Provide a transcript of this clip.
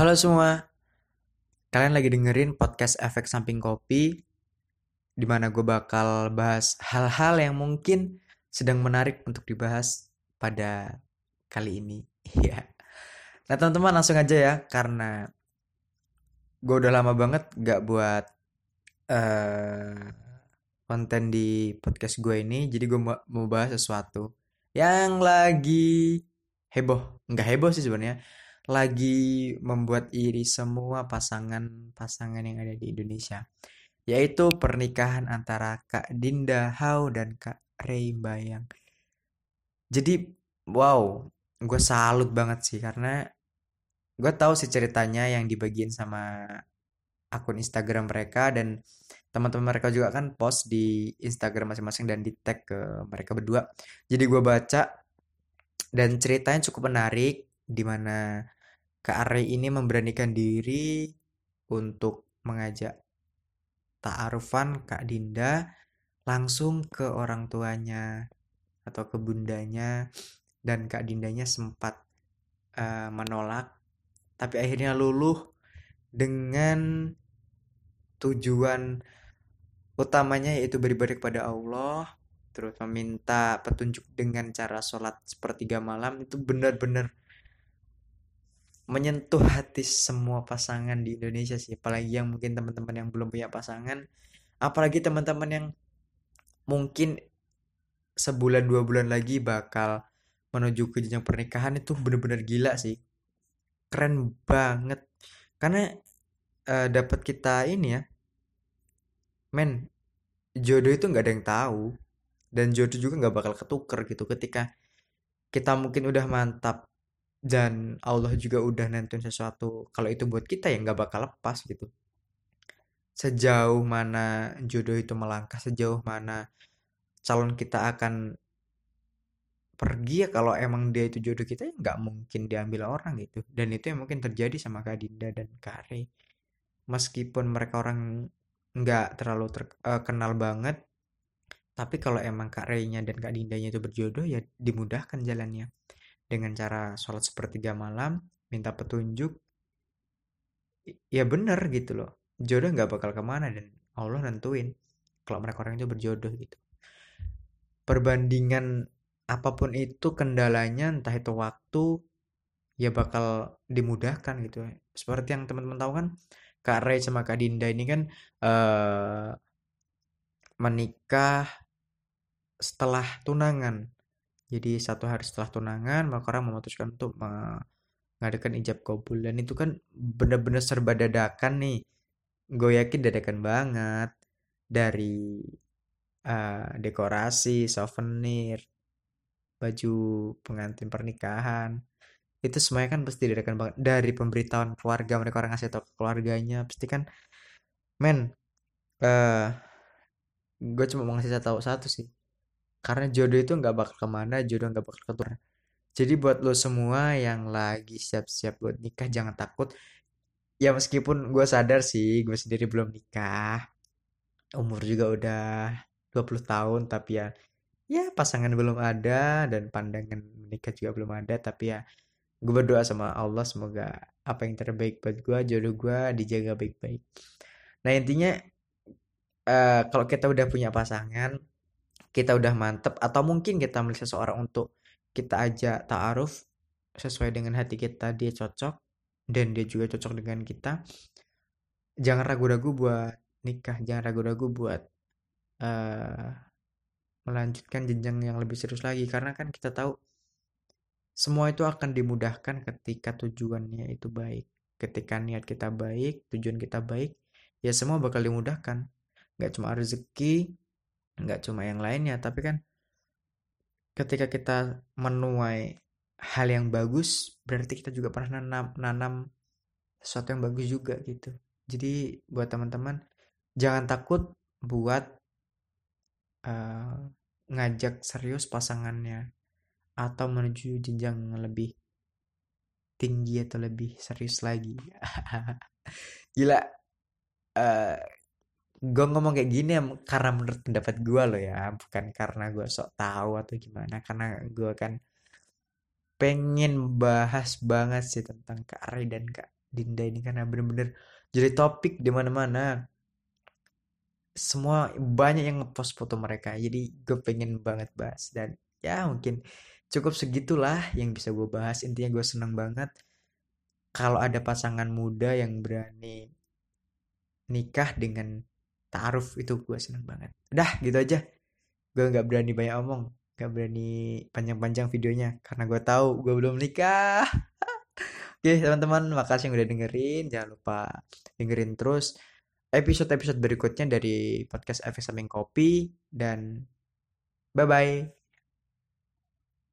Halo semua, kalian lagi dengerin podcast Efek Samping Kopi, di mana gue bakal bahas hal-hal yang mungkin sedang menarik untuk dibahas pada kali ini. Iya. nah teman-teman langsung aja ya, karena gue udah lama banget gak buat uh, konten di podcast gue ini, jadi gue mau bahas sesuatu yang lagi heboh, nggak heboh sih sebenarnya lagi membuat iri semua pasangan-pasangan yang ada di Indonesia yaitu pernikahan antara Kak Dinda Hau dan Kak Ray Bayang. Jadi wow, gue salut banget sih karena gue tahu sih ceritanya yang dibagiin sama akun Instagram mereka dan teman-teman mereka juga kan post di Instagram masing-masing dan di tag ke mereka berdua. Jadi gue baca dan ceritanya cukup menarik di mana Kak Arya ini memberanikan diri untuk mengajak ta'arufan Kak Dinda langsung ke orang tuanya atau ke bundanya dan Kak Dindanya sempat uh, menolak tapi akhirnya luluh dengan tujuan utamanya yaitu beribadah kepada Allah terus meminta petunjuk dengan cara sholat sepertiga malam itu benar-benar menyentuh hati semua pasangan di Indonesia sih. Apalagi yang mungkin teman-teman yang belum punya pasangan. Apalagi teman-teman yang mungkin sebulan dua bulan lagi bakal menuju ke jenjang pernikahan itu bener-bener gila sih. Keren banget. Karena uh, dapat kita ini ya. Men jodoh itu nggak ada yang tahu. Dan jodoh juga nggak bakal ketuker gitu. Ketika kita mungkin udah mantap dan Allah juga udah nentuin sesuatu kalau itu buat kita ya nggak bakal lepas gitu. Sejauh mana jodoh itu melangkah sejauh mana calon kita akan pergi ya kalau emang dia itu jodoh kita ya nggak mungkin diambil orang gitu. Dan itu yang mungkin terjadi sama Kak Dinda dan Kak Rey. Meskipun mereka orang nggak terlalu terkenal uh, banget tapi kalau emang Kak Rey-nya dan Kak Dindanya itu berjodoh ya dimudahkan jalannya dengan cara sholat sepertiga malam, minta petunjuk, ya bener gitu loh. Jodoh nggak bakal ke mana dan Allah nentuin kalau mereka orang itu berjodoh gitu. Perbandingan apa pun itu kendalanya entah itu waktu ya bakal dimudahkan gitu. Seperti yang teman-teman tahu kan Kak Ray sama Kak Dinda ini kan uh, menikah setelah tunangan jadi satu hari setelah tunangan, maka orang memutuskan untuk mengadakan ijab kabul dan itu kan bener-bener serba dadakan nih. Gue yakin dadakan banget dari uh, dekorasi, souvenir, baju pengantin pernikahan. Itu semuanya kan pasti dadakan banget dari pemberitahuan keluarga mereka orang ngasih tau ke keluarganya pasti kan men uh, gue cuma mau ngasih tahu satu sih karena jodoh itu nggak bakal ke mana jodoh nggak bakal keturunan jadi buat lo semua yang lagi siap-siap buat nikah jangan takut. Ya meskipun gue sadar sih gue sendiri belum nikah. Umur juga udah 20 tahun tapi ya ya pasangan belum ada dan pandangan menikah juga belum ada. Tapi ya gue berdoa sama Allah semoga apa yang terbaik buat gue jodoh gue dijaga baik-baik. Nah intinya uh, kalau kita udah punya pasangan kita udah mantep atau mungkin kita melihat seseorang untuk kita ajak ta'aruf sesuai dengan hati kita dia cocok dan dia juga cocok dengan kita jangan ragu-ragu buat nikah jangan ragu-ragu buat uh, melanjutkan jenjang yang lebih serius lagi karena kan kita tahu semua itu akan dimudahkan ketika tujuannya itu baik. Ketika niat kita baik tujuan kita baik ya semua bakal dimudahkan. Nggak cuma rezeki nggak cuma yang lainnya tapi kan ketika kita menuai hal yang bagus berarti kita juga pernah nanam nanam sesuatu yang bagus juga gitu. Jadi buat teman-teman jangan takut buat uh, ngajak serius pasangannya atau menuju jenjang lebih tinggi atau lebih serius lagi. Gila uh, gue ngomong kayak gini ya karena menurut pendapat gue loh ya bukan karena gue sok tahu atau gimana karena gue kan pengen bahas banget sih tentang Kak Ari dan Kak Dinda ini karena bener-bener jadi topik di mana-mana. Semua banyak yang ngepost foto mereka jadi gue pengen banget bahas. Dan ya mungkin cukup segitulah yang bisa gue bahas. Intinya gue seneng banget kalau ada pasangan muda yang berani nikah dengan taaruf itu gue seneng banget. Udah gitu aja. Gue nggak berani banyak omong nggak berani panjang-panjang videonya karena gue tahu gue belum nikah. Oke teman-teman makasih yang udah dengerin. Jangan lupa dengerin terus episode-episode berikutnya dari podcast efek samping kopi. Dan bye bye